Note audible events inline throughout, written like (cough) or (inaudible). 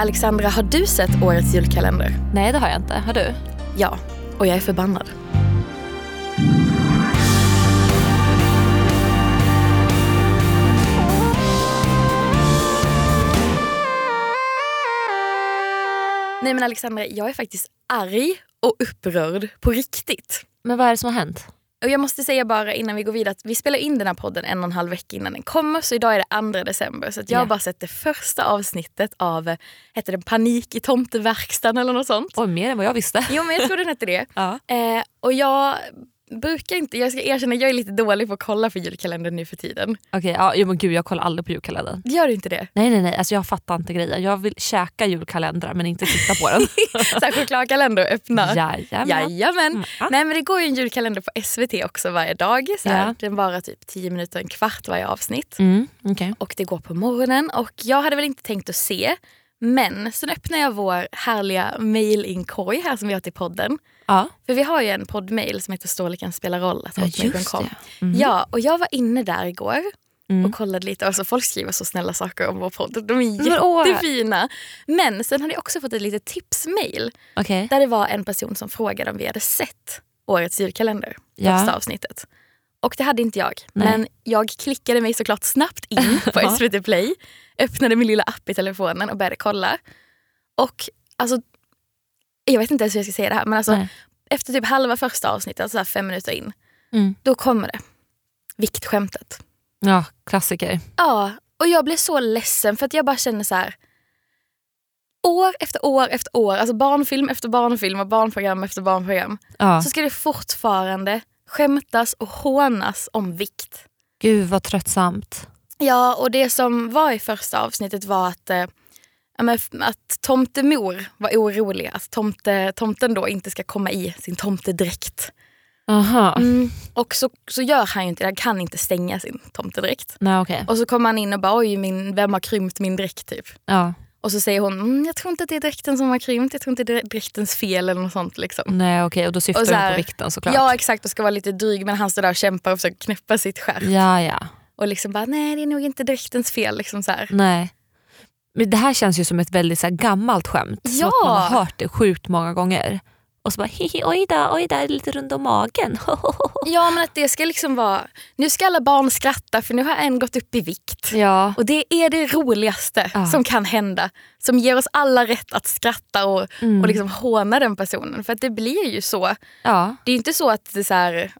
Alexandra, har du sett årets julkalender? Nej det har jag inte. Har du? Ja, och jag är förbannad. Nej men Alexandra, jag är faktiskt arg och upprörd på riktigt. Men vad är det som har hänt? Och jag måste säga bara innan vi går vidare att vi spelar in den här podden en och en halv vecka innan den kommer. Så idag är det 2 december. Så jag Ja. har bara sett det första avsnittet av, heter det Panik i tomteverkstan eller något sånt? Oj, mer än vad jag visste. Jo men jag tror den hette det. (laughs) Ja. Eh, och jag brukar inte, jag ska erkänna jag är lite dålig på att kolla för julkalendern nu för tiden. Okej, ja, jo, men gud jag kollar aldrig på julkalendern. Gör du inte det? Nej nej nej, alltså jag fattar inte grejen. Jag vill käka julkalendrar men inte titta på den. (laughs) Så här chokladkalender öppna. Jajamän. Jajamän. Mm, ja. Nej men det går ju en julkalender på SVT också varje dag. Så. Ja. Den varar typ 10 minuter, en kvart varje avsnitt. Mm, okej. Och det går på morgonen och jag hade väl inte tänkt att se. Men sen öppnar jag vår härliga mailinkorg här som vi har till podden. Ja. För vi har ju en poddmail som heter Storleken spelar roll. Ja, just det. Mhm. Ja, och jag var inne där igår Mm. och kollade lite. Alltså, folk skriver så snälla saker om vår podd. De är jättefina. Men sen hade jag också fått ett litet tipsmail Okej. där det var en person som frågade om vi hade sett årets julkalender. Ja. Första avsnittet. Och det hade inte jag. Nej. Men jag klickade mig såklart snabbt in (laughs) på. SVT Play. Öppnade min lilla app i telefonen och började kolla. Och alltså, jag vet inte ens hur jag ska säga det här. Men alltså, Nej. efter typ halva första avsnittet, alltså fem minuter in. Mm. Då kommer det. Viktskämtet. Ja, klassiker. Ja, och jag blev så ledsen för att jag bara känner så här. År efter år efter år, alltså barnfilm efter barnfilm och barnprogram efter barnprogram. Ja. Så ska det fortfarande skämtas och hånas om vikt. Gud vad tröttsamt. Ja, och det som var i första avsnittet var att, eh, att tomtemor var orolig att tomte, tomten då inte ska komma i sin tomtedräkt. Aha. Mm. Och så, så gör han ju inte det, han kan inte stänga sin tomtedräkt. Nej okej. Och så kommer han in och bara oj, min, vem har krympt min dräkt typ. Ja. Och så säger hon, mm, jag tror inte att det är dräkten som har krympt, jag tror inte det är dräktens fel eller något sånt. Liksom. Nej okej och då syftar Och så här- på vikten såklart. Ja exakt, och ska vara lite dryg men han står där och kämpar och försöker knäppa sitt skärp. ja. ja. Och liksom bara, nej det är nog inte dräktens fel. Liksom så här. Nej. Men det här känns ju som ett väldigt så här, gammalt skämt. Som Ja. att man har hört det sjukt många gånger. Och så bara hihi oj då, oj där är lite rund om magen. (laughs) Ja men att det ska liksom vara, nu ska alla barn skratta för nu har en gått upp i vikt. ja. Och det är det roligaste Ja. som kan hända. Som ger oss alla rätt att skratta och, Mm. och liksom håna den personen. För att det blir ju så. ja. Det är inte så att det är, så här,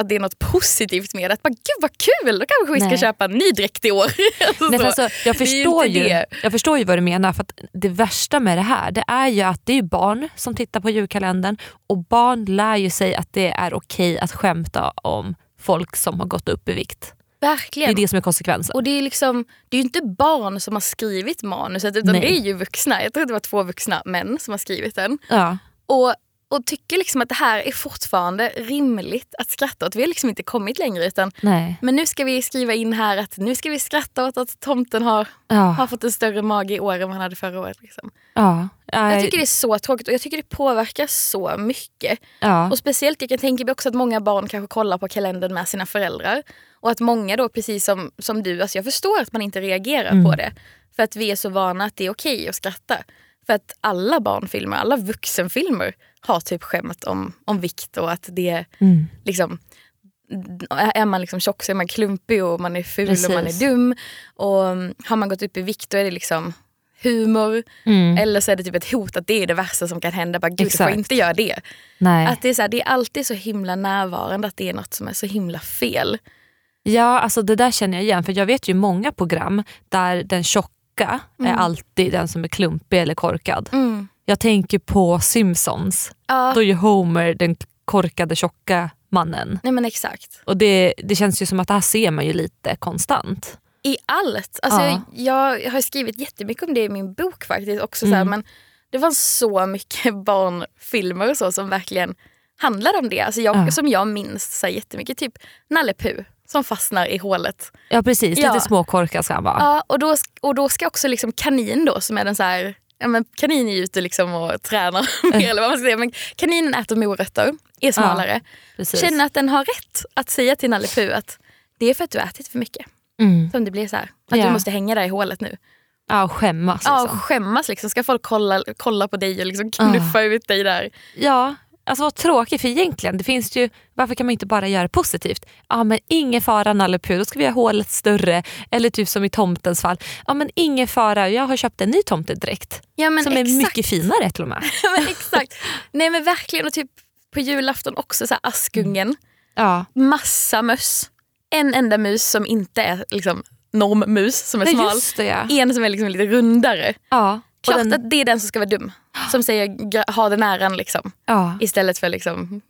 att det är något positivt med det. Att bara, gud vad kul, då kanske vi ska Nej. köpa en ny dräkt i år. (laughs) Alltså Nej, alltså, jag, Det förstår ju, det. jag förstår ju vad du menar. För Det värsta med det här det är ju att det är barn som tittar på julkalendern och barn lär ju sig att det är okej att skämta om folk som har gått upp i vikt. Det Verkligen. är det som är konsekvensen. Och det är, liksom, det är ju inte barn som har skrivit manuset utan Nej. det är ju vuxna. Jag tror att det var två vuxna män som har skrivit den. Ja. Och, och tycker liksom att det här är fortfarande rimligt att skratta åt. Vi har liksom inte kommit längre utan Nej. men nu ska vi skriva in här att nu ska vi skratta åt att tomten har, Ja. har fått en större mage i år än vad han hade förra året. Liksom. Ja. Ja. Jag tycker det är så tråkigt och jag tycker det påverkar så mycket. ja. Och speciellt, jag kan tänka mig också att många barn kanske kollar på kalendern med sina föräldrar. Och att många då, precis som, som du, alltså jag förstår att man inte reagerar Mm. på det. För att vi är så vana att det är okej att skratta. För att alla barnfilmer, alla vuxenfilmer har typ skämt om, om vikt och att det är Mm. liksom är man liksom tjock så är man klumpig och man är ful och man är Precis. dum. Och mm, har man gått upp i vikt då är det liksom humor. Mm. Eller så är det typ ett hot att det är det värsta som kan hända. Bara, Gud, du får inte göra det. Nej. Att det, är så här, det är alltid så himla närvarande att det är något som är så himla fel. Ja, alltså det där känner jag igen. För jag vet ju många program där den tjocka är Mm. alltid den som är klumpig eller korkad. Jag tänker på Simpsons. Ja, Då är Homer den korkade tjocka mannen. nej men exakt. Och det, det känns ju som att det här ser man ju lite konstant. I allt. Alltså, Ja. jag, jag har skrivit jättemycket om det i min bok faktiskt. också så här, Mm. men Det var så mycket (laughs) barnfilmer och så som verkligen handlade om det. Alltså jag, Ja. Som jag minns så här, jättemycket. Typ Nalle Puh som fastnar i hålet. Ja precis, Ja. lite småkorkad ska han vara. Ja, och, då, och då ska också liksom kanin då som är den så här Ja, men kanin är ute liksom och tränar (laughs) mer, eller vad man ska säga. Men kaninen äter morötter, är smalare. precis. Känner att den har rätt att säga till Nalle Puh att det är för att du har ätit för mycket. Mm. Som det blir så här. Att Ja. du måste hänga där i hålet nu. Ja, och skämmas. Ja, Liksom. skämmas liksom. Ska folk kolla, kolla på dig och liksom knuffa ut dig där? Ja, alltså vad tråkigt för egentligen, det finns ju, varför kan man inte bara göra positivt? Ja men ingen fara Nalle Puh, då ska vi göra hålet större. Eller typ som i tomtens fall, ja men ingen fara, jag har köpt en ny tomtedräkt. Ja, men som är exakt. mycket finare till och med. (laughs) Ja, men exakt. Nej men verkligen. Och typ på julafton också så Askungen. Ja. Massa möss. En enda mus som inte är liksom normmus som är Nej, smal. det ja. En som är liksom lite rundare. ja. Klart den- att det är den som ska vara dum. Som säger ha den äran liksom. ja. Istället för liksom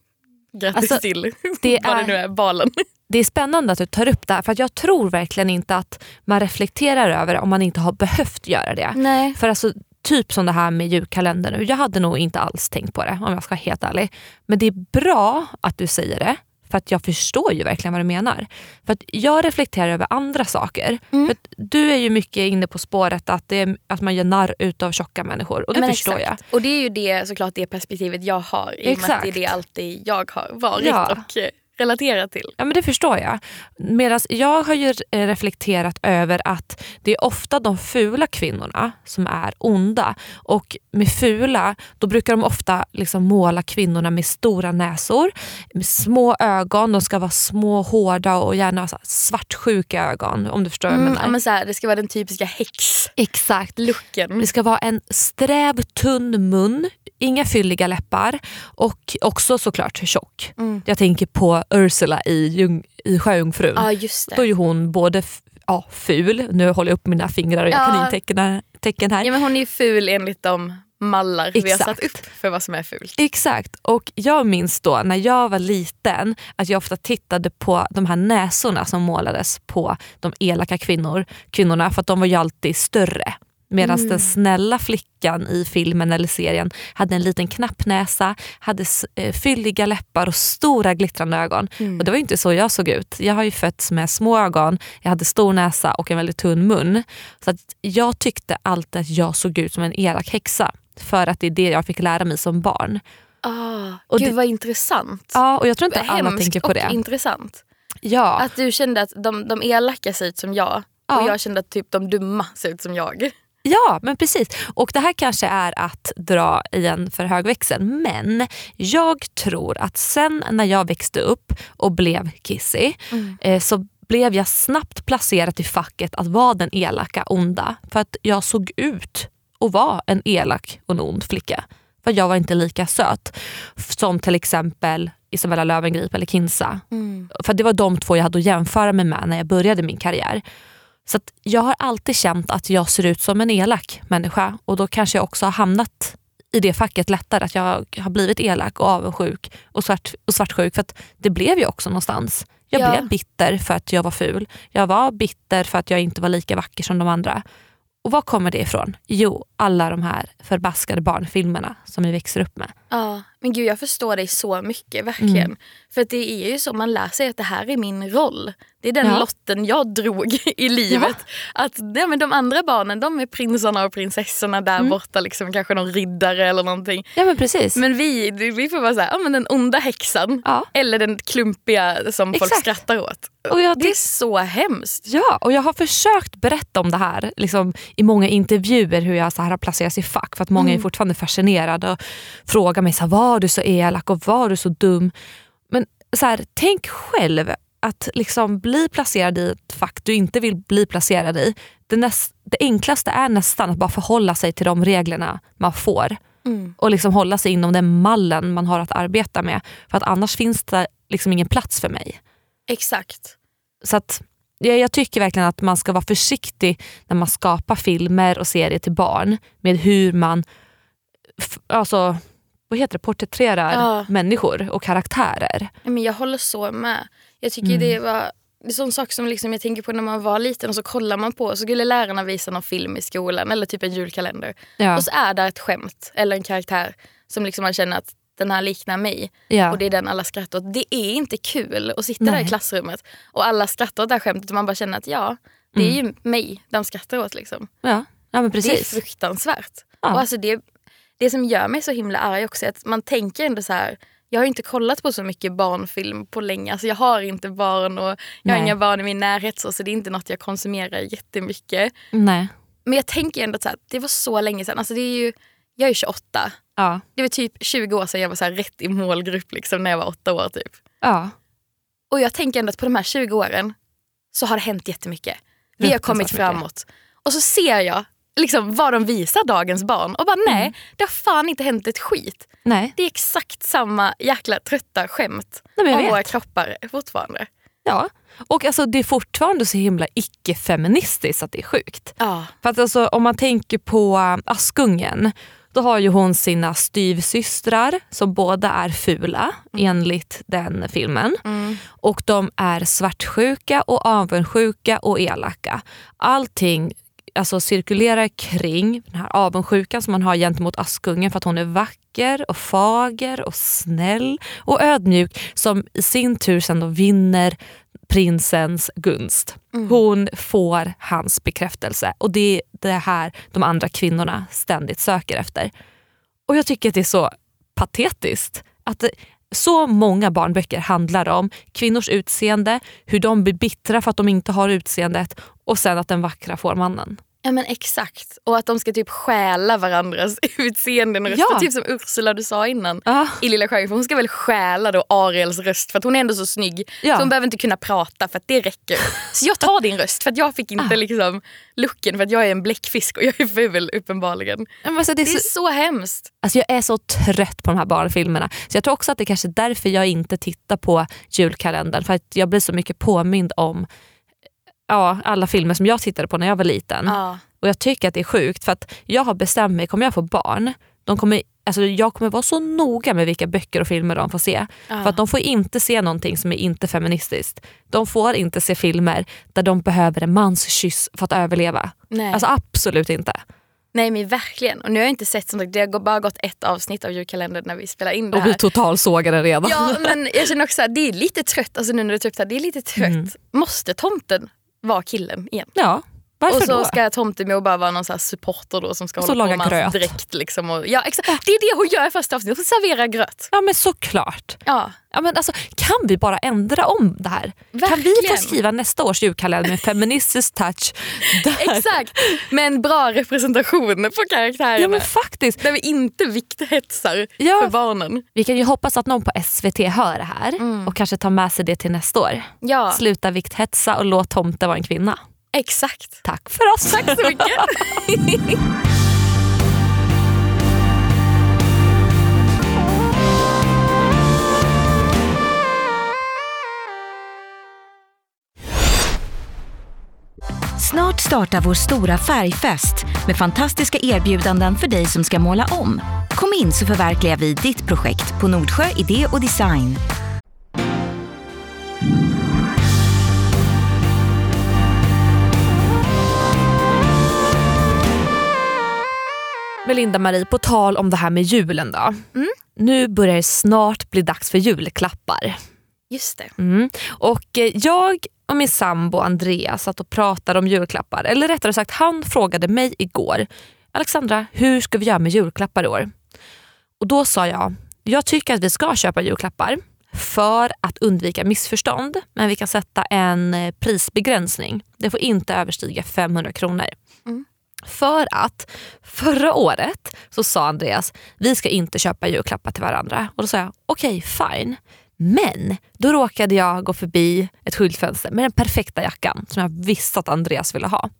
grattis Alltså, till det (laughs) vad det är- nu är, balen. Det är spännande att du tar upp det här för jag tror verkligen inte att man reflekterar över det om man inte har behövt göra det. Nej. För alltså, typ som det här med julkalendern jag hade nog inte alls tänkt på det om jag ska vara helt ärlig. Men det är bra att du säger det. För att jag förstår ju verkligen vad du menar. För att jag reflekterar över andra saker. Mm. För du är ju mycket inne på spåret att, det är, att man gör narr utav tjocka människor. Och det Men förstår exakt. Och det är ju det, såklart det perspektivet jag har. I och med att det är det alltid jag har varit Ja. och relaterat till. Ja men det förstår jag. Medan jag har ju eh, reflekterat över att det är ofta de fula kvinnorna som är onda. Och med fula, då brukar de ofta liksom måla kvinnorna med stora näsor, med små ögon, de ska vara små, hårda och gärna svartsjuka ögon om du förstår vad jag Mm, menar. ja, men så här, det ska vara den typiska häxlooken. Exakt. Det ska vara en sträv, tunn mun, inga fylliga läppar och också såklart tjock. Mm. Jag tänker på Ursula i, i Sjöjungfrun. Ja just Då det. är ju hon både ja, ful, nu håller jag upp mina fingrar och jag Ja. kanintecken tecken här. Ja, men hon är ju ful enligt de mallar vi har Exakt. satt upp för vad som är fult. Exakt, och jag minns då när jag var liten att jag ofta tittade på de här näsorna som målades på de elaka kvinnor, kvinnorna för att de var ju alltid större. Medan Mm. den snälla flickan i filmen eller serien hade en liten knapp näsa, hade eh, fylliga läppar och stora glittrande ögon. Mm. Och Det var inte så jag såg ut. Jag har ju fötts med små ögon, jag hade stor näsa och en väldigt tunn mun. Så att jag tyckte alltid att jag såg ut som en elak häxa. För att det är det jag fick lära mig som barn. Ah, Och gud det- vad intressant. Ja, och jag tror inte alla tänker på och det. intressant. Ja, Att du kände att de, de elaka ser ut som jag Ja. och jag kände att typ de dumma ser ut som jag. Ja, men precis. Och det här kanske är att dra i en för hög växel. Men jag tror att sen när jag växte upp och blev kissig eh, så blev jag snabbt placerad i facket att vara den elaka onda. För att jag såg ut att vara en elak och en ond flicka. För jag var inte lika söt som till exempel Isabella Löwengrip eller Kinsa. För det var de två jag hade att jämföra mig med när jag började min karriär. Så jag har alltid känt att jag ser ut som en elak människa och då kanske jag också har hamnat i det facket lättare. Att jag har blivit elak och avundsjuk och, svart, och svartsjuk. För det blev jag också någonstans. Jag Ja. blev bitter för att jag var ful. Jag var bitter för att jag inte var lika vacker som de andra. Och var kommer det ifrån? Jo, alla de här förbaskade barnfilmerna som vi växer upp med. Ja, men gud jag förstår dig så mycket, verkligen. Mm. För det är ju så man lär sig att det här är min roll. Det är den Ja. lotten jag drog i livet. Att ja, men De andra barnen de är prinsarna och prinsessorna där Mm. borta, liksom, kanske någon riddare eller någonting. Ja men precis. Men vi, vi får vara så här, ja, men den onda häxan. ja. Eller den klumpiga som folk Exakt. skrattar åt. Jag Det är så hemskt. Ja, och jag har försökt berätta om det här liksom, i många intervjuer hur jag så här har placerats i fack för att många är fortfarande fascinerade och frågar mig så här, var du så elak och var du så dum? Men så här, tänk själv att liksom bli placerad i ett fack du inte vill bli placerad i. Det, näst, det enklaste är nästan att bara förhålla sig till de reglerna man får Mm. och liksom hålla sig inom den mallen man har att arbeta med. För att annars finns det liksom ingen plats för mig. Exakt. Så att, jag, jag tycker verkligen att man ska vara försiktig när man skapar filmer och serier till barn med hur man alltså, vad heter det, porträtterar Ja. människor och karaktärer. Men jag håller så med. Jag tycker Mm. det var det är en sån sak som liksom jag tänker på när man var liten och så kollar man på så skulle lärarna visa någon film i skolan eller typ en julkalender. Ja. Och så är där ett skämt eller en karaktär som liksom man känner att den här liknar mig Ja. och det är den alla skrattar åt. Det är inte kul att sitta Nej. där i klassrummet och alla skrattar åt det här skämtet och man bara känner att ja, det är ju mig de skrattar åt. Liksom. ja. ja, men Det är precis. fruktansvärt. Ja. Och alltså det, det som gör mig så himla arg också är att man tänker ändå så här. Jag har inte kollat på så mycket barnfilm på länge. Alltså jag har inte barn och jag har Nej. inga barn i min närhet så, så det är inte något jag konsumerar jättemycket. Nej. Men jag tänker ändå att det var så länge sedan. Alltså det är ju, jag är 28. Ja. Det var typ 20 år sedan jag var så rätt i målgrupp liksom, när jag var åtta år. typ. ja. Och jag tänker ändå att på de här 20 åren så har det hänt jättemycket. Vi har kommit framåt. Och så ser jag liksom vad de visar dagens barn och bara nej, Mm. det har fan inte hänt ett skit. Nej. Det är exakt samma jäkla trötta skämt Nej, om vet. våra kroppar fortfarande. Ja. Och alltså, det är fortfarande så himla icke-feministiskt att det är sjukt. Ja. För att alltså, om man tänker på äh, Askungen, då har ju hon sina styvsystrar som båda är fula enligt den filmen. Mm. Och de är svartsjuka och avundsjuka och elaka. Allting alltså, cirkulerar kring den här avundsjukan som man har gentemot Askungen för att hon är vacker och fager och snäll och ödmjuk som i sin tur sen då vinner prinsens gunst. Hon får hans bekräftelse och det är det här de andra kvinnorna ständigt söker efter. Och jag tycker att det är så patetiskt att så många barnböcker handlar om kvinnors utseende, hur de blir bittra för att de inte har utseendet och sen att den vackra får mannen. Ja men exakt. Och att de ska typ stjäla varandras (laughs) utseenden och röster. Ja. Typ som Ursula du sa innan Ja. i Lilla Sjöjungfrun. Hon ska väl stjäla då Ariels röst för att hon är ändå så snygg. Ja. Så hon behöver inte kunna prata för att det räcker. (laughs) Så jag tar din röst för att jag fick inte Ah. liksom looken för att jag är en bläckfisk och jag är ful uppenbarligen. Men alltså, det är Det är så, så hemskt. alltså jag är så trött på de här barnfilmerna. Så jag tror också att det är kanske är därför jag inte tittar på julkalendern. För att jag blir så mycket påmind om ja, alla filmer som jag tittade på när jag var liten. Ja. Och jag tycker att det är sjukt för att jag har bestämt mig, kommer jag få barn, de kommer, alltså jag kommer vara så noga med vilka böcker och filmer de får se. Ja. För att de får inte se någonting som är inte feministiskt. De får inte se filmer där de behöver en mans kyss för att överleva. Nej. Alltså absolut inte. Nej men verkligen. Och nu har jag inte sett som sagt, det har bara gått ett avsnitt av julkalendern när vi spelar in det Och vi här. totalsågade redan. Ja (laughs) men jag känner också att det är lite trött, alltså nu när du tar upp det här, det är lite trött. Mm. Måste tomten vara killen igen? Ja, varför och så då? ska tomtemor bara vara någon så supporter då som ska Och hålla på med hans gröt. dräkt. Liksom och, ja, exakt. Det är det hon gör i första avsnittet, hon serverar gröt. Ja men såklart. Ja, Ja, men alltså, kan vi bara ändra om det här? Kan vi Verkligen. få skriva nästa års julkalender med feministisk touch? (laughs) Exakt. Med en bra representation på karaktärerna. Ja men faktiskt. Där vi inte vikthetsar Ja. för barnen. Vi kan ju hoppas att någon på SVT hör det här och kanske tar med sig det till nästa år. Ja, Sluta vikthetsa och låt tomte vara en kvinna. Exakt. Tack för oss. Tack så mycket. (laughs) Snart startar vår stora färgfest med fantastiska erbjudanden för dig som ska måla om. Kom in så förverkligar vi ditt projekt på Nordsjö Idé och Design. Melinda Marie, på tal om det här med julen då. Nu börjar det snart bli dags för julklappar. Just det. Mm. Och eh, jag och min sambo Andreas satt och pratade om julklappar. Eller rättare sagt, han frågade mig igår. Alexandra, hur ska vi göra med julklappar i år? Och då sa jag, jag tycker att vi ska köpa julklappar för att undvika missförstånd. Men vi kan sätta en eh, prisbegränsning. Det får inte överstiga 500 kronor. För att förra året så sa Andreas, vi ska inte köpa julklappar till varandra. Och då sa jag, okej fine. Men då råkade jag gå förbi ett skyltfönster med den perfekta jackan som jag visste att Andreas ville ha.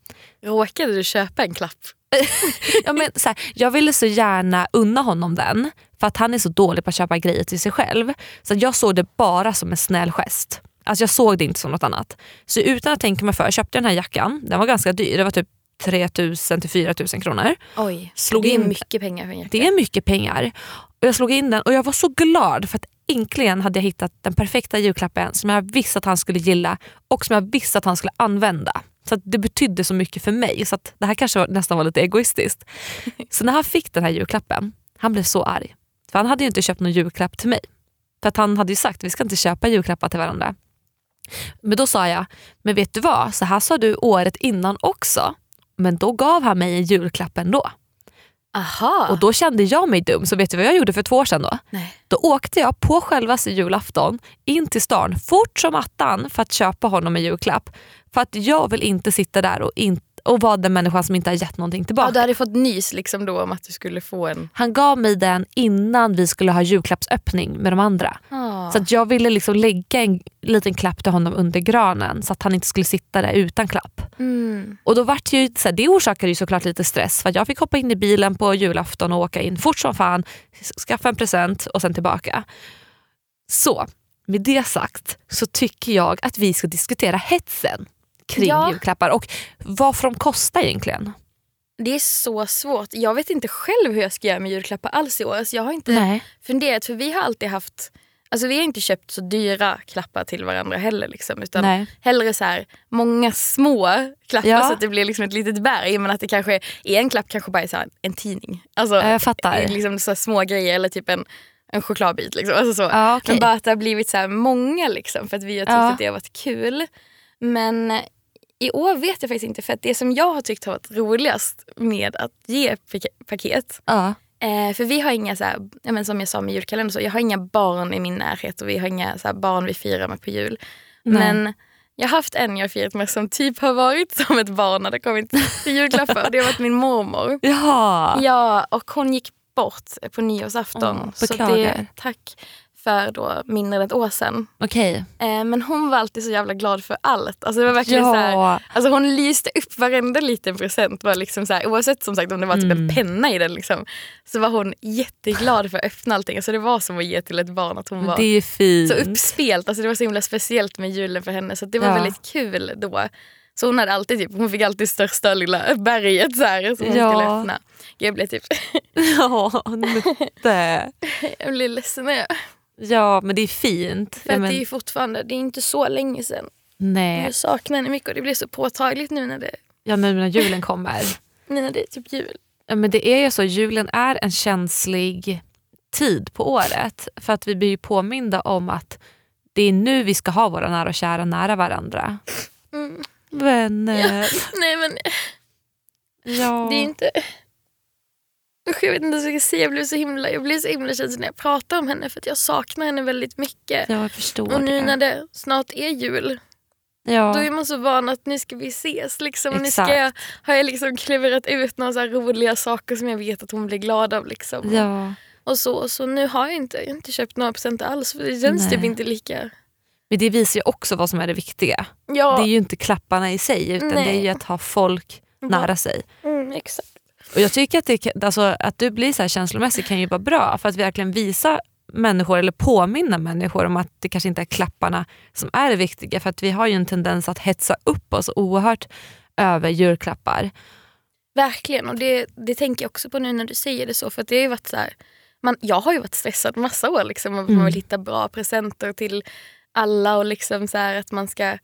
Råkade du köpa en klapp? (laughs) Ja, men, så här, jag ville så gärna unna honom den för att han är så dålig på att köpa grejer till sig själv. Så jag såg det bara som en snäll gest. Alltså jag såg det inte som något annat. Så utan att tänka mig för köpte jag den här jackan. Den var ganska dyr, det var typ 3000 till 4000 kronor. Oj, Slog det är in- mycket pengar för en jacka. Det är mycket pengar. Och Jag slog in den och jag var så glad för att äntligen hade jag hittat den perfekta julklappen som jag visste att han skulle gilla och som jag visste att han skulle använda. Så det betydde så mycket för mig. Så att det här kanske var, nästan var lite egoistiskt. (laughs) Så när han fick den här julklappen, han blev så arg. För han hade ju inte köpt någon julklapp till mig. För att han hade ju sagt vi ska inte köpa julklappar till varandra. Men då sa jag, men vet du vad, så här sa du året innan också. Men då gav han mig en julklapp ändå. Aha. Och då kände jag mig dum, så vet du vad jag gjorde för två år sedan då? Nej. Då åkte jag på självaste julafton in till stan fort som attan för att köpa honom en julklapp. För att jag vill inte sitta där och in, och var den människan som inte har gett någonting tillbaka. Ja, du hade fått nys liksom då om att du skulle få en... Han gav mig den innan vi skulle ha julklappsöppning med de andra. Ah. Så att jag ville liksom lägga en liten klapp till honom under granen så att han inte skulle sitta där utan klapp. Mm. Och då vart ju, så här, Det orsakade ju såklart lite stress för att jag fick hoppa in i bilen på julafton och åka in fort som fan, skaffa en present och sen tillbaka. Så med det sagt så tycker jag att vi ska diskutera hetsen kring Ja. julklappar och varför de kostar egentligen. Det är så svårt. Jag vet inte själv hur jag ska göra med julklappar alls i år. Så jag har inte Nej. funderat för vi har alltid haft Alltså vi har inte köpt så dyra klappar till varandra heller. Liksom, utan Nej. hellre så här, många små klappar Ja. så att det blir liksom ett litet berg. Men att det kanske är en klapp kanske bara är så här, en tidning. Alltså, Jag fattar. Liksom så små grejer eller typ en, en chokladbit. Liksom. Alltså så. Ja, okej. Men bara att det har blivit så här många liksom, för att vi har tyckt Ja. att det har varit kul. Men i år vet jag faktiskt inte för att det som jag har tyckt har varit roligast med att ge pak- paket Ja. Eh, för vi har inga, så ja, men som jag sa med julkalendern, så jag har inga barn i min närhet och vi har inga så barn vi firar med på jul. Nej. Men jag har haft en jag firat med som typ har varit som ett barn när det kommit till julklappar och det har varit min mormor. (laughs) Jaha. Ja, och hon gick bort på nyårsafton. Åh, så det, tack för då mindre än ett år sedan. Okej. Eh, men hon var alltid så jävla glad för allt. Alltså det var verkligen så här, Ja. Alltså hon lyste upp varenda liten present. Var liksom så här, oavsett som sagt om det var typ Mm. en penna i den. Liksom, så var hon jätteglad för att öppna allting. Alltså det var som att ge till ett barn. Att hon var Det är fint. så uppspelt. Alltså det var så himla speciellt med julen för henne. Så det var Ja. väldigt kul då. Så hon, hade alltid, typ, hon fick alltid största lilla berget så här, som hon Ja. skulle öppna. Jag blev typ (laughs) Ja, Nutte. (laughs) jag blev ledsen jag... Ja men det är fint. För Ja, men, det är fortfarande, det är inte så länge sedan. nej, Jag saknar henne mycket och det blir så påtagligt nu när det, ja, nu när julen kommer. (laughs) nu när det är typ jul. Ja, men det är ju så, julen är en känslig tid på året. För att vi blir ju påminda om att det är nu vi ska ha våra nära och kära nära varandra. Mm. Vänner. Nej men Ja. Det är inte... Usch, jag vet inte vad jag ska säga. Jag blir så himla, jag blir så himla känslig när jag pratar om henne för att jag saknar henne väldigt mycket. Ja, jag förstår och nu det. när det snart är jul, ja. då är man så van att nu ska vi ses. Liksom. Nu ska jag, har jag liksom klurat ut några så roliga saker som jag vet att hon blir glad av. Liksom. ja. Och så, så nu har jag inte, jag har inte köpt några presenter alls för det känns Nej. typ inte lika... Men det visar ju också vad som är det viktiga. Ja, Det är ju inte klapparna i sig utan Nej. det är ju att ha folk nära sig. mm, exakt. Och jag tycker att, det, alltså, att du blir så här känslomässig kan ju vara bra för att verkligen visa människor eller påminna människor om att det kanske inte är klapparna som är det viktiga. För att vi har ju en tendens att hetsa upp oss oerhört över julklappar. Verkligen, och det, det tänker jag också på nu när du säger det så. För att det har varit så här, man, jag har ju varit stressad massa år. Liksom, och Mm. Man vill hitta bra presenter till alla och liksom så här, att man ska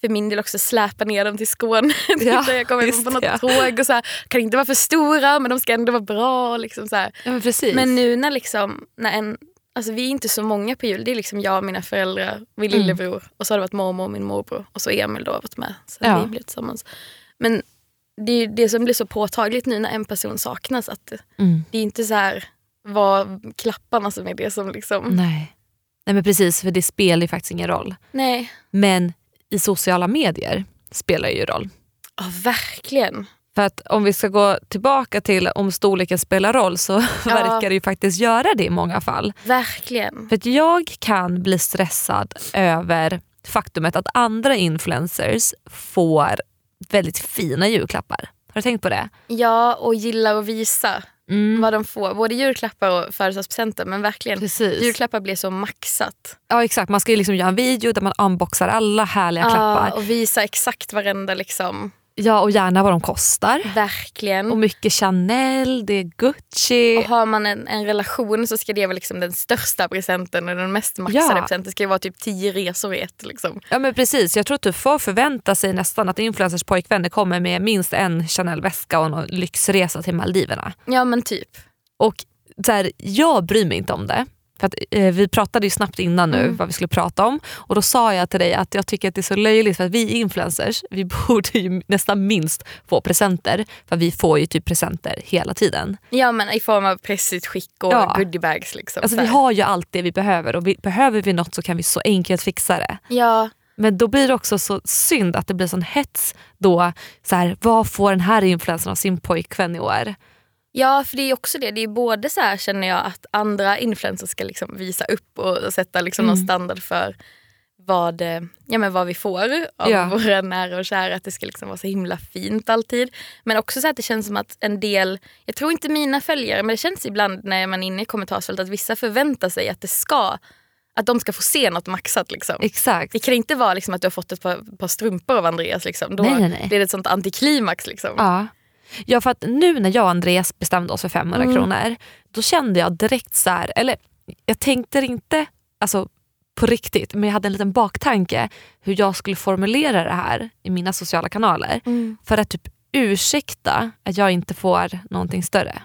för min del också släpa ner dem till Skåne. (laughs) Ja, jag kommer just på något det. tåg och så här, kan inte vara för stora men de ska ändå vara bra. Liksom så. Ja, men. Men nu när, liksom, när en, alltså vi är inte så många på jul. Det är liksom jag, mina föräldrar, min Mm. lillebror och så har det varit mormor och min morbror och så Emil då har varit med. Så Ja. vi blev tillsammans. Men det är ju det som blir så påtagligt nu när en person saknas. Att mm. det är inte så här vad klapparna som är det som liksom... Nej. Nej men precis, för det spelar ju faktiskt ingen roll. Nej. Men i sociala medier spelar ju roll. Ja, verkligen. För att om vi ska gå tillbaka till om storleken spelar roll så (laughs) verkar det ju faktiskt göra det i många fall. Verkligen. För att jag kan bli stressad över faktumet att andra influencers får väldigt fina julklappar. Har du tänkt på det? Ja, och gillar att visa Mm. vad de får. Både julklappar och födelsedagspresenter. Men verkligen, Precis. julklappar blir så maxat. Ja exakt, man ska ju liksom göra en video där man unboxar alla härliga klappar. Ja, och visa exakt varenda liksom. Ja och gärna vad de kostar. Verkligen. Och mycket Chanel, det är Gucci. Och har man en, en relation så ska det vara liksom den största presenten och den mest maxade Ja. presenten. Det ska ju vara typ tio resor i ett. Liksom. Ja men precis, jag tror att du får förvänta sig nästan att influencers pojkvänner kommer med minst en Chanel-väska och en lyxresa till Maldiverna. Ja men typ. Och så här, jag bryr mig inte om det. För att, eh, vi pratade ju snabbt innan nu Mm. vad vi skulle prata om och då sa jag till dig att jag tycker att det är så löjligt för att vi influencers vi (laughs) borde ju nästan minst få presenter för vi får ju typ presenter hela tiden. Ja men i form av pressutskick och Ja. goodiebags. Liksom, Alltså så vi har ju allt det vi behöver och vi, behöver vi något så kan vi så enkelt fixa det. Ja, Men då blir det också så synd att det blir sån hets då. Så här, vad får den här influencern av sin pojkvän i år? Ja, för det är också det. Det är både så här känner jag att andra influencers ska liksom visa upp och sätta liksom Mm. någon standard för vad, eh, ja, men vad vi får av Ja. våra nära och kära. Att det ska liksom vara så himla fint alltid. Men också så att det känns som att en del, jag tror inte mina följare, men det känns ibland när man är inne i kommentarsfältet att vissa förväntar sig att det ska, att de ska få se något maxat. Liksom. Exakt. Det kan inte vara liksom att du har fått ett par, par strumpor av Andreas. Liksom. Då Nej, nej, nej. blir det ett sånt antiklimax. Liksom. Ja. Ja, för att nu när jag och Andreas bestämde oss för 500 Mm. kronor, då kände jag direkt så här, eller jag tänkte inte alltså, på riktigt, men jag hade en liten baktanke hur jag skulle formulera det här i mina sociala kanaler. Mm. För att typ ursäkta att jag inte får någonting större.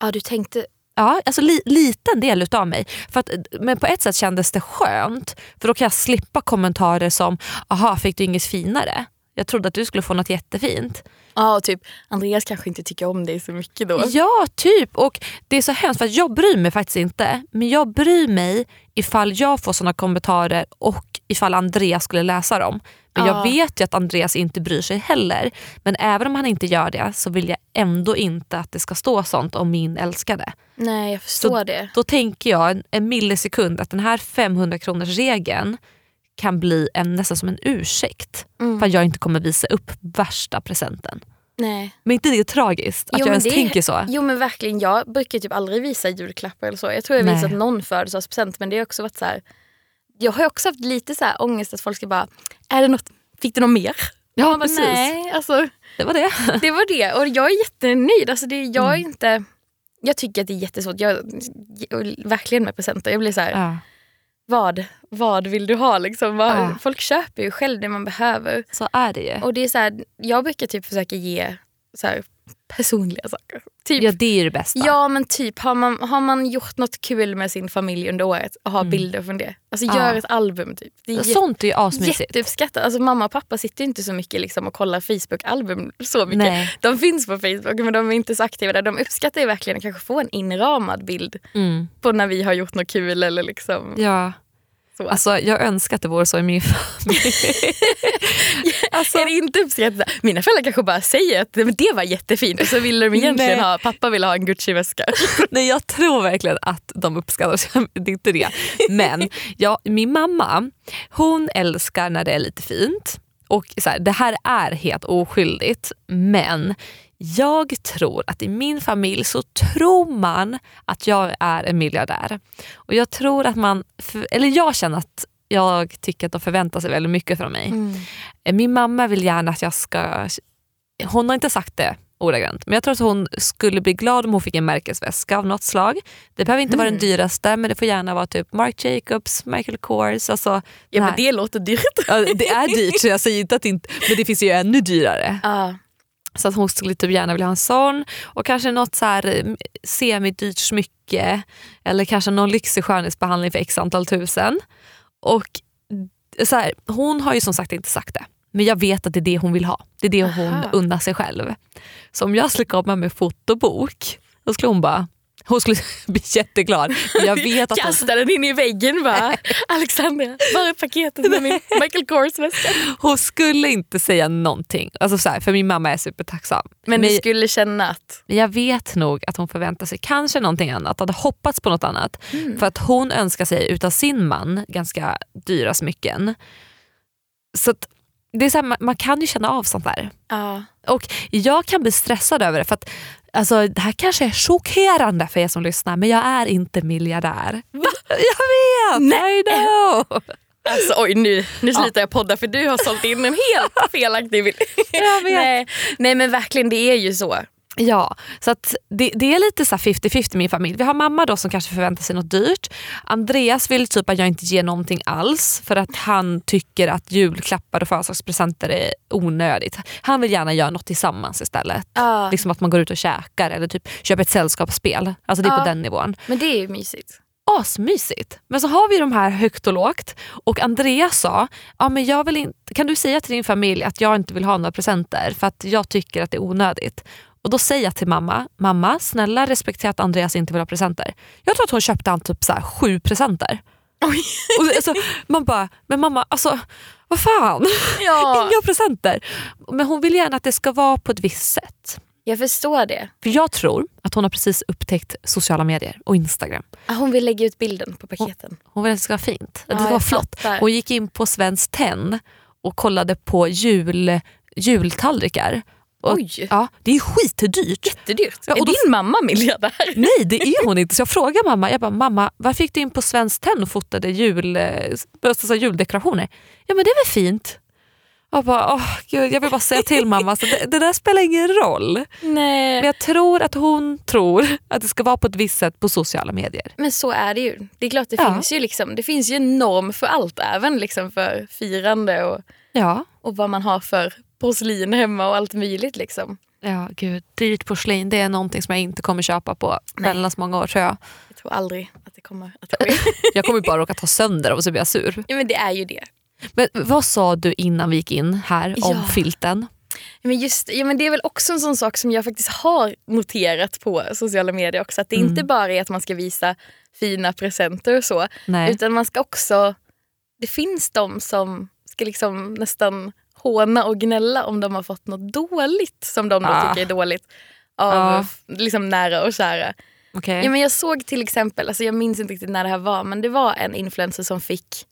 Ja, du tänkte... Ja, alltså li, liten del utav mig. För att, men på ett sätt kändes det skönt, för då kan jag slippa kommentarer som “aha, fick du inget finare?” Jag trodde att du skulle få något jättefint. Ja, typ Andreas kanske inte tycker om dig så mycket då. Ja, typ. Och det är så hemskt för att jag bryr mig faktiskt inte. Men jag bryr mig ifall jag får såna kommentarer och ifall Andreas skulle läsa dem. Men jag Ja. vet ju att Andreas inte bryr sig heller. Men även om han inte gör det så vill jag ändå inte att det ska stå sånt om min älskade. Nej, jag förstår det. Då tänker jag en, en millisekund att den här 500 kronors regeln kan bli en, nästan som en ursäkt Mm. för att jag inte kommer visa upp värsta presenten. Nej. Men inte det är tragiskt att Jo, jag ens det- tänker så? Jo men verkligen, jag brukar typ aldrig visa julklappar eller så. Jag tror jag Nej. visat någon födelsedagspresent men det har också varit så här. Jag har också haft lite så här ångest att folk ska bara, är det något, fick du något mer? Ja bara, precis. Nej, alltså Det var det. (laughs) det var det. Och jag är jättenöjd. Alltså det, jag är Mm. inte... Jag tycker att det är jättesvårt. Jag, verkligen med presenter. Jag blir så här, Ja, vad, vad vill du ha? Liksom? Vad, Ja. Folk köper ju själv det man behöver. så är det ju. Och det är så här, jag brukar typ försöka ge så här, personliga saker. Typ, Ja det är det bästa. ja men typ har man, har man gjort något kul med sin familj under året och har Mm. bilder från det. Alltså Ja. gör ett album typ. Det är Sånt är ju asmysigt. jätteuppskattat. Alltså, mamma och pappa sitter inte så mycket liksom, och kollar Facebook-album så mycket. Nej. De finns på Facebook men de är inte så aktiva där. De uppskattar ju verkligen att kanske få en inramad bild Mm. på när vi har gjort något kul eller liksom Ja. Så. Alltså, jag önskar att det vore så i min (laughs) familj. alltså, är det inte uppskattat? Mina föräldrar kanske bara säger att det var jättefint och så ville de egentligen Nej. ha, pappa ville ha en Gucci-väska. (laughs) nej, jag tror verkligen att de uppskattar (laughs) det är inte det. Men ja, min mamma hon älskar när det är lite fint. Och så här, Det här är helt oskyldigt men jag tror att i min familj så tror man att jag är en miljardär. Och jag tror att man, eller jag känner att jag tycker att de förväntar sig väldigt mycket från mig. Eh, Min mamma vill gärna att jag ska... Hon har inte sagt det ordagrant, men jag tror att hon skulle bli glad om hon fick en märkesväska av något slag. Det behöver inte vara den dyraste, men det får gärna vara typ Marc Jacobs, Michael Kors. Alltså, Ja men det låter dyrt. Ja, det är dyrt, så jag säger inte att det inte... Men det finns ju ännu dyrare. Ja. Så att hon skulle typ gärna vilja ha en sån. Och kanske något så här eh, semidyrt smycke. Eller kanske någon lyxig skönhetsbehandling för x antal tusen. Och så här, Hon har ju som sagt inte sagt det. Men jag vet att det är det hon vill ha. Det är det hon Aha. unnar sig själv. Så om jag skulle komma med fotobok, då skulle hon bara hon skulle (laughs) bli jätteglad. Jag vet att hon, Kasta den in i väggen bara. Alexandra, var är paketet med min (laughs) Michael Kors-väska? hon skulle inte säga någonting. Alltså så här, för min mamma är supertacksam. Men Men- du skulle känna att... Jag vet nog att hon förväntar sig kanske någonting annat, hade hoppats på något annat. Mm. För att hon önskar sig utav sin man ganska dyra smycken. Så att det är så här, man, kan ju känna av sånt där. Ja. Och jag kan bli stressad över det för att alltså, det här kanske är chockerande för er som lyssnar men jag är inte miljardär. Va? (laughs) Jag vet! Nej. I know! Alltså oj nu, nu slutar jag podda för du har sålt in en helt (laughs) felaktig bild. Nej, nej men verkligen det är ju så. Ja, så att det, det är lite så här 50-50 i min familj. Vi har mamma då som kanske förväntar sig något dyrt. Andreas vill typ att jag inte ger någonting alls för att han tycker att julklappar och födelsedagspresenter är onödigt. Han vill gärna göra något tillsammans istället. Ja. Liksom att man går ut och käkar eller typ köper ett sällskapsspel. Alltså det är Ja. på den nivån. Men det är ju mysigt. Asmysigt. Men så har vi de här högt och lågt och Andreas sa, ja, men jag vill inte, kan du säga till din familj att jag inte vill ha några presenter för att jag tycker att det är onödigt. Och då säger jag till mamma, mamma snälla respektera att Andreas inte vill ha presenter. Jag tror att hon köpte han typ så här sju presenter. Och, alltså, man bara, men mamma alltså vad fan, Ja. (laughs) inga presenter. Men hon vill gärna att det ska vara på ett visst sätt. Jag förstår det. För jag tror att hon har precis upptäckt sociala medier och Instagram. Ah, Hon vill lägga ut bilden på paketen. Hon vill att det ska vara fint. Att Ja, det ska vara flott. fattar. Hon gick in på Svenskt Tenn och kollade på jul, jultallrikar. Och, Oj, Ja, det är skitdyrt. jättedyrt. Ja, och är då- din mamma miljardär? Nej det är hon inte. Så jag frågar mamma, jag bara, mamma varför gick du in på Svenskt Tenn och fotade jul, eh, alltså, juldekorationer? Ja men det är väl fint. Jag, bara, åh, gud, jag vill bara säga till mamma, så det, det där spelar ingen roll. Nej. Men jag tror att hon tror att det ska vara på ett visst sätt på sociala medier. Men så är det ju. Det är klart det Ja. finns ju liksom, det finns ju en norm för allt. Även liksom för firande och, Ja, och vad man har för porslin hemma och allt möjligt. Liksom. ja gud. Dyrt porslin det är någonting som jag inte kommer köpa på väldigt många år tror jag. Jag tror aldrig att det kommer att ske. (laughs) Jag kommer bara råka ta sönder och så blir jag sur. ja, men det är ju det. Men vad sa du innan vi gick in här om Ja. filten? Men, just, ja, men det är väl också en sån sak som jag faktiskt har noterat på sociala medier också. Att det Mm. inte bara är att man ska visa fina presenter och så. Nej. Utan man ska också... Det finns de som ska liksom nästan håna och gnälla om de har fått något dåligt som de då Ah. tycker är dåligt av f- liksom nära och kära. Okej. Ja, men jag såg till exempel, alltså jag minns inte riktigt när det här var, men det var en influencer som fick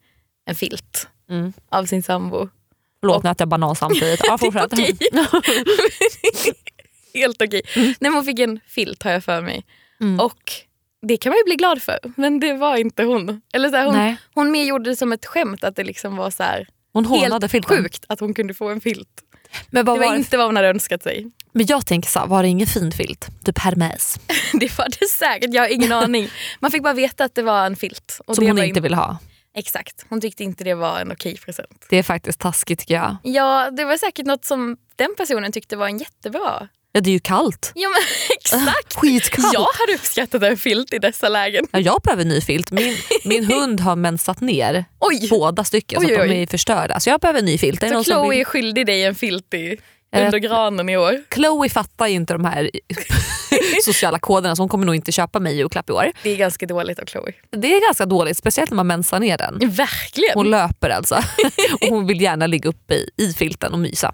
en filt Mm. av sin sambo. Förlåt nu äter jag banan samtidigt. Ja, (laughs) fortsätt. (laughs) Helt okej. Nej, men hon fick en filt har jag för mig. Mm. Och det kan man ju bli glad för, men det var inte hon. Eller så här, hon, Nej. hon mer gjorde det som ett skämt att det liksom var så här, Hon hånade filten. sjukt att hon kunde få en filt. Men, vad Det var var inte vad hon hade önskat sig. men jag tänker så var det ingen fin filt? Typ Hermes. (laughs) Det var det säkert, jag har ingen (laughs) aning. Man fick bara veta att det var en filt. Och Som det hon inte in- vill ha. Exakt, hon tyckte inte det var en okej present. Det är faktiskt taskigt tycker jag. Ja, det var säkert något som den personen tyckte var en jättebra. Ja, det är ju kallt. Ja men (laughs) exakt. (laughs) Skitkallt. Jag hade uppskattat en filt i dessa lägen. Ja, jag behöver ny filt. Min, (laughs) min hund har mensat ner Oj! båda stycken Oj, så att de är förstörda. Så jag behöver ny filt. Så Chloe vill- är skyldig dig en filt i, Jag under granen i år. Chloe fattar inte de här sociala koderna så hon kommer nog inte köpa mig julklapp i år. Det är ganska dåligt av Chloe. Det är ganska dåligt, speciellt när man mensar ner den. Verkligen. Hon löper alltså. och hon vill gärna ligga uppe i, i filten och mysa.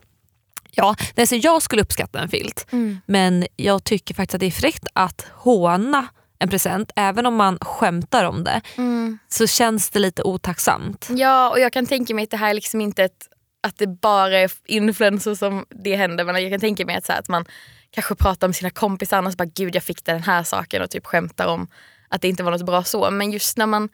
Ja, nej, så jag skulle uppskatta en filt Mm. men jag tycker faktiskt att det är fräckt att håna en present. Även om man skämtar om det Mm. så känns det lite otacksamt. Ja, och jag kan tänka mig att det här är liksom inte ett, att det bara är influencers som det händer. Men jag kan tänka mig att, så här, att man kanske pratar med sina kompisar och så bara gud jag fick den här saken och typ skämtar om att det inte var något bra så. Men just när man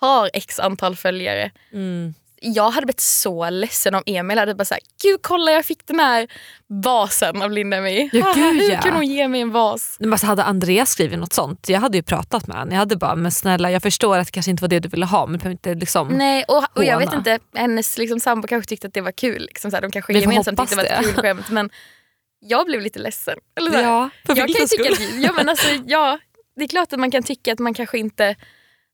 har x antal följare. Mm. Jag hade blivit så ledsen om Emil hade bara sagt gud kolla jag fick den här vasen av Linda May. Ja, (laughs) gud, Hur ja. kan hon ge mig en vas? Men alltså, hade Andreas skrivit något sånt, jag hade ju pratat med honom. Jag hade bara, men snälla jag förstår att det kanske inte var det du ville ha men du inte liksom... Nej, och, och jag vet inte, hennes liksom, sambo kanske tyckte att det var kul. Liksom, så här, de kanske gemensamt tyckte det var ett kul skämt. Men jag blev lite ledsen. Eller så här, Ja, för jag kan tycka ja, men alltså, ja, Det är klart att man kan tycka att man kanske inte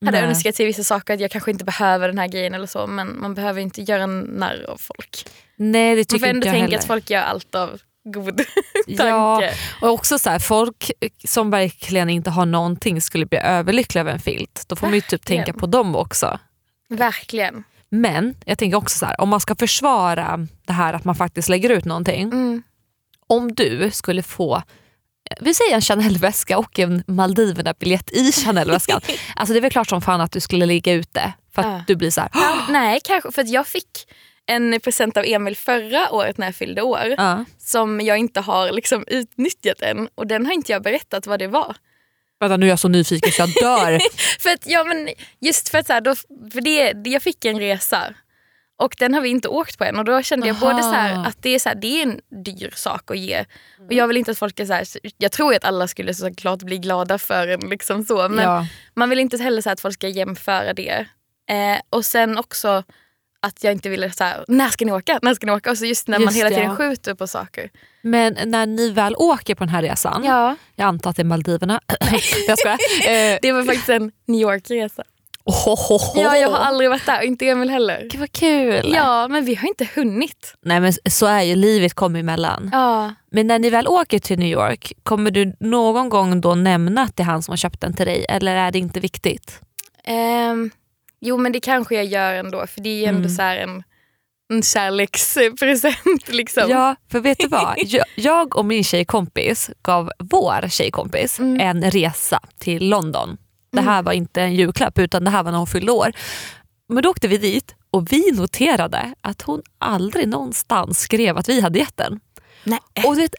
hade Nej. önskat sig vissa saker, att jag kanske inte behöver den här grejen eller så. Men man behöver inte göra en narr av folk. Nej det Man tycker får ändå inte jag tänka heller. att folk gör allt av god (laughs) Ja, tanke. och också så här, folk som verkligen inte har någonting skulle bli överlyckliga över en filt. Då får man ju typ tänka på dem också. Verkligen. Men jag tänker också så här, om man ska försvara det här att man faktiskt lägger ut någonting. Mm. Om du skulle få vi säger en Chanel-väska och en Maldiverna-biljett i Chanel-väskan. (laughs) alltså det är väl klart som fan att du skulle ligga ute för att Ja. du blir så här. (gasps) Nej, kanske. För att jag fick en present av Emil förra året när jag fyllde år. Ja. Som jag inte har liksom utnyttjat än. Och den har inte jag berättat vad det var. Vänta nu är jag så nyfiken så jag dör. (laughs) För att, ja, men just för att så här, då, för det, jag fick en resa och den har vi inte åkt på än och då kände jag både så här, att det är, så här, det är en dyr sak att ge och jag vill inte att folk är så här, jag tror att alla skulle såklart bli glada för en liksom så men ja. man vill inte heller så att folk ska jämföra det. Eh, och sen också att jag inte ville så här, när ska ni åka? När ska ni åka? Och så just när man Just hela det, tiden skjuter på saker. Men när ni väl åker på den här resan, Ja. jag antar att det är Maldiverna. (laughs) jag skojar. (laughs) Eh, Det var faktiskt en New York-resa. Ohohoho. Ja, jag har aldrig varit där och inte Emil heller. Gud vad kul. Ja, men vi har inte hunnit. Nej men så är ju livet kommer emellan. Ja. Men när ni väl åker till New York, kommer du någon gång då nämna att det är han som har köpt den till dig eller är det inte viktigt? Ehm, Jo men det kanske jag gör ändå för det är ju ändå Mm. så här en, en kärlekspresent. (laughs) Liksom. Ja, för vet du vad? (laughs) Jag, jag och min tjejkompis gav vår tjejkompis Mm. en resa till London. Det här var inte en julklapp utan det här var när hon fyllde år. Men då åkte vi dit och vi noterade att hon aldrig någonstans skrev att vi hade gett den. Nej. Och du vet,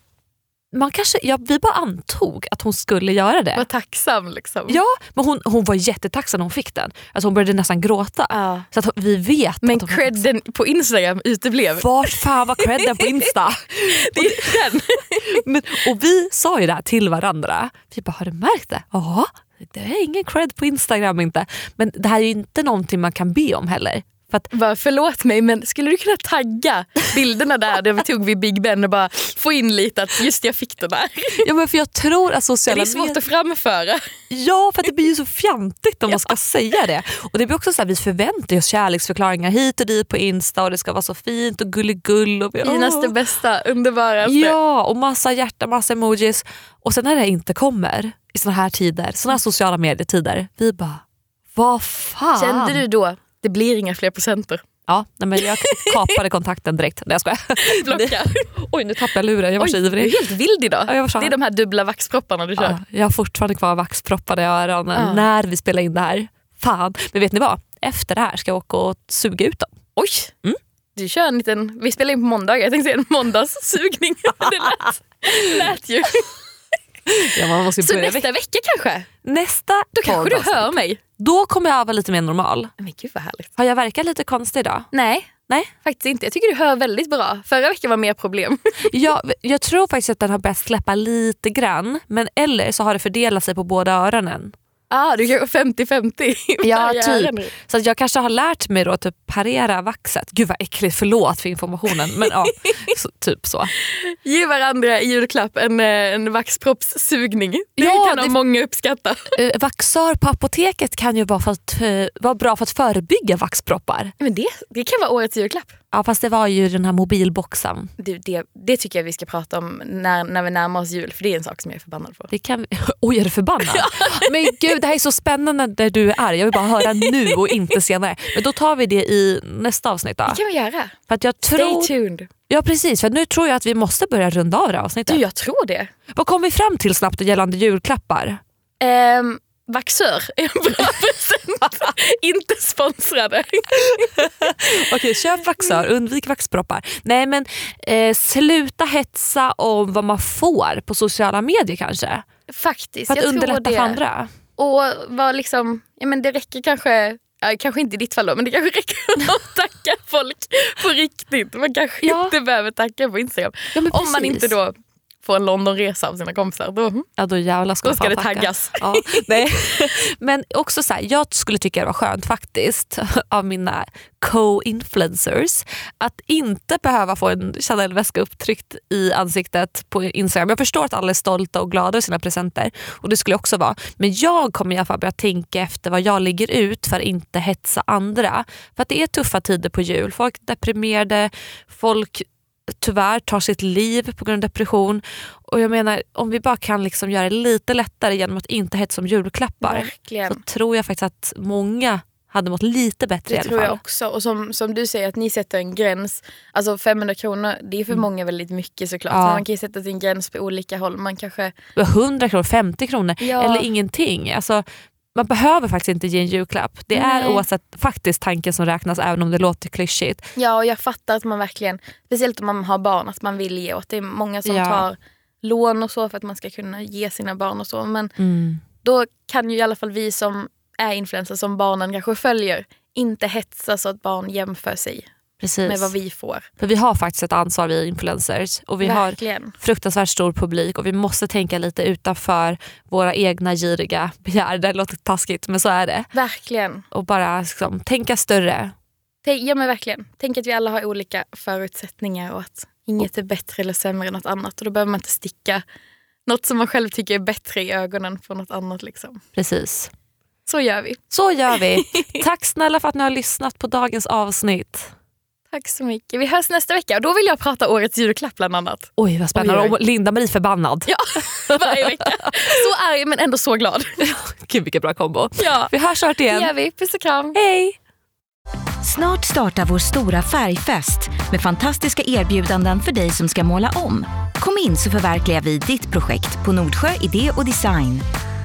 man kanske, ja, vi bara antog att hon skulle göra det. Var tacksam liksom. Ja, men hon, hon var jättetacksam när hon fick den. Alltså hon började nästan gråta. Ja. Så att vi vet Men att credden på Instagram uteblev. Vart fan var credden på Insta? (laughs) Det är den. (laughs) Men, och vi sa ju det här till varandra. Vi bara, har du märkt det? Ja, det är ingen cred på Instagram inte. Men det här är ju inte någonting man kan be om heller. För att, Bara, förlåt mig men skulle du kunna tagga bilderna där, där vi tog vid Big Ben och bara få in lite att just jag fick den där. ja, men för jag tror att Det sociala är svårt att framföra. Ja, för att det blir ju så fjantigt om man ska säga det. Och det blir också så här, Vi förväntar oss kärleksförklaringar hit och dit på Insta och det ska vara så fint och gulligull. Och vi, Finaste, Åh. bästa, underbaraste. Ja, och massa hjärta, massa emojis. Och sen när det inte kommer i såna här tider, såna här sociala medietider, vi bara, vad fan? Kände du då, det blir inga fler presenter? Ja, nej men jag kapade kontakten direkt. Nej jag skojar. Blocka. (laughs) Oj nu tappade jag luren, jag var Oj, så du är ivrig. helt vild idag. Ja, Det är de här dubbla vaxpropparna du kör. Ja, jag har fortfarande kvar vaxproppade i öronen Ja. när vi spelar in det här. Fan. Men vet ni vad? Efter det här ska jag åka och suga ut dem. Oj! Mm. Du kör en liten, vi spelar in på måndagar, jag tänkte säga en måndagssugning. (laughs) (laughs) det lät, lät ju. Ja, man måste Så börja nästa vecka kanske? nästa Då kanske du hör mig. Då kommer jag vara lite mer normal. Men gud vad härligt. Har jag verkat lite konstig idag? Nej, Nej. faktiskt inte. Jag tycker du hör väldigt bra. Förra veckan var mer problem. (laughs) Jag, jag tror faktiskt att den har börjat släppa lite grann. Men eller så har det fördelat sig på båda öronen. Ah, du kanske 50-50. i Ja, typ. Så jag kanske har lärt mig då att typ parera vaxet. Gud vad äckligt, förlåt för informationen. Men ja, (laughs) så, typ så. Ge varandra i julklapp en, eh, en vaxproppssugning. Det Ja, kan det- många uppskatta. Uh, vaxör på apoteket kan ju vara, för att, eh, vara bra för att förebygga vaxproppar. Men det, det kan vara årets julklapp. Ja fast det var ju den här mobilboxen. Det, det, det tycker jag vi ska prata om när, när vi närmar oss jul. För det är en sak som jag är förbannad på. Det kan vi... (laughs) Oj är du förbannad? (laughs) Men gud det här är så spännande där du är. Jag vill bara höra nu och inte senare. Men då tar vi det i nästa avsnitt då. Det kan vi göra. För att jag Stay tror... tuned. Ja precis, för nu tror jag att vi måste börja runda av det här avsnittet. Du, jag tror det. Vad kom vi fram till snabbt gällande julklappar? Ehm, vaxör är en bra (laughs) present. Inte sponsrade. (laughs) Okej, köp vaxör, undvik vaxproppar. Nej men eh, sluta hetsa om vad man får på sociala medier kanske. Faktiskt. För att jag tror underlätta det. för andra. Och var liksom, ja, men det räcker kanske, ja, kanske inte i ditt fall då, men det kanske räcker (laughs) att tacka folk på riktigt. Man kanske Ja. inte behöver tacka på Instagram. Ja, Om man inte då får en Londonresa av sina kompisar. Då, Ja då jävlar ska, då ska det taggas. Ja, nej. (laughs) Men också så här, jag skulle tycka det var skönt faktiskt (laughs) av mina co-influencers att inte behöva få en Chanel-väska upptryckt i ansiktet på Instagram. Jag förstår att alla är stolta och glada över sina presenter och det skulle jag också vara. Men jag kommer i alla fall börja tänka efter vad jag lägger ut för att inte hetsa andra. För att det är tuffa tider på jul. Folk är deprimerade, folk tyvärr tar sitt liv på grund av depression. Och jag menar om vi bara kan liksom göra det lite lättare genom att inte hetsa om julklappar så Verkligen. tror jag faktiskt att många hade mått lite bättre Det tror jag också. Och som, som du säger, att ni sätter en gräns. Alltså 500 kronor, det är för många väldigt mycket såklart. Mm. Ja. Men man kan ju sätta sin gräns på olika håll. Man kanske... 100 kronor, 50 kronor Ja. eller ingenting. Alltså, man behöver faktiskt inte ge en julklapp. Det är Nej. oavsett faktiskt tanken som räknas även om det låter klyschigt. Ja, och jag fattar att man verkligen, speciellt om man har barn, att man vill ge åt. Det är många som Ja. tar lån och så för att man ska kunna ge sina barn och så. Men Mm. då kan ju i alla fall vi som är influencers, som barnen kanske följer, inte hetsa så att barn jämför sig Precis. med vad vi får. För vi har faktiskt ett ansvar vi influencers och vi har Verkligen. fruktansvärt stor publik och vi måste tänka lite utanför våra egna giriga begär. Det låter taskigt men så är det. Verkligen. Och bara liksom, tänka större. Tänk, ja men verkligen. Tänk att vi alla har olika förutsättningar och att inget är bättre eller sämre än något annat. Och då behöver man inte sticka något som man själv tycker är bättre i ögonen på något annat. Liksom. Precis. Så gör vi. Så gör vi. (laughs) Tack snälla för att ni har lyssnat på dagens avsnitt. Tack så mycket. Vi hörs nästa vecka och då vill jag prata årets julklapp bland annat. Oj vad spännande. Oj, Linda-Marie förbannad. Ja, (laughs) varje vecka. Så arg men ändå så glad. (laughs) Gud vilken bra kombo. Ja, Vi hörs snart det igen. gör vi. Puss och kram. Hej! Snart startar vår stora färgfest med fantastiska erbjudanden för dig som ska måla om. Kom in så förverkligar vi ditt projekt på Nordsjö Idé och Design.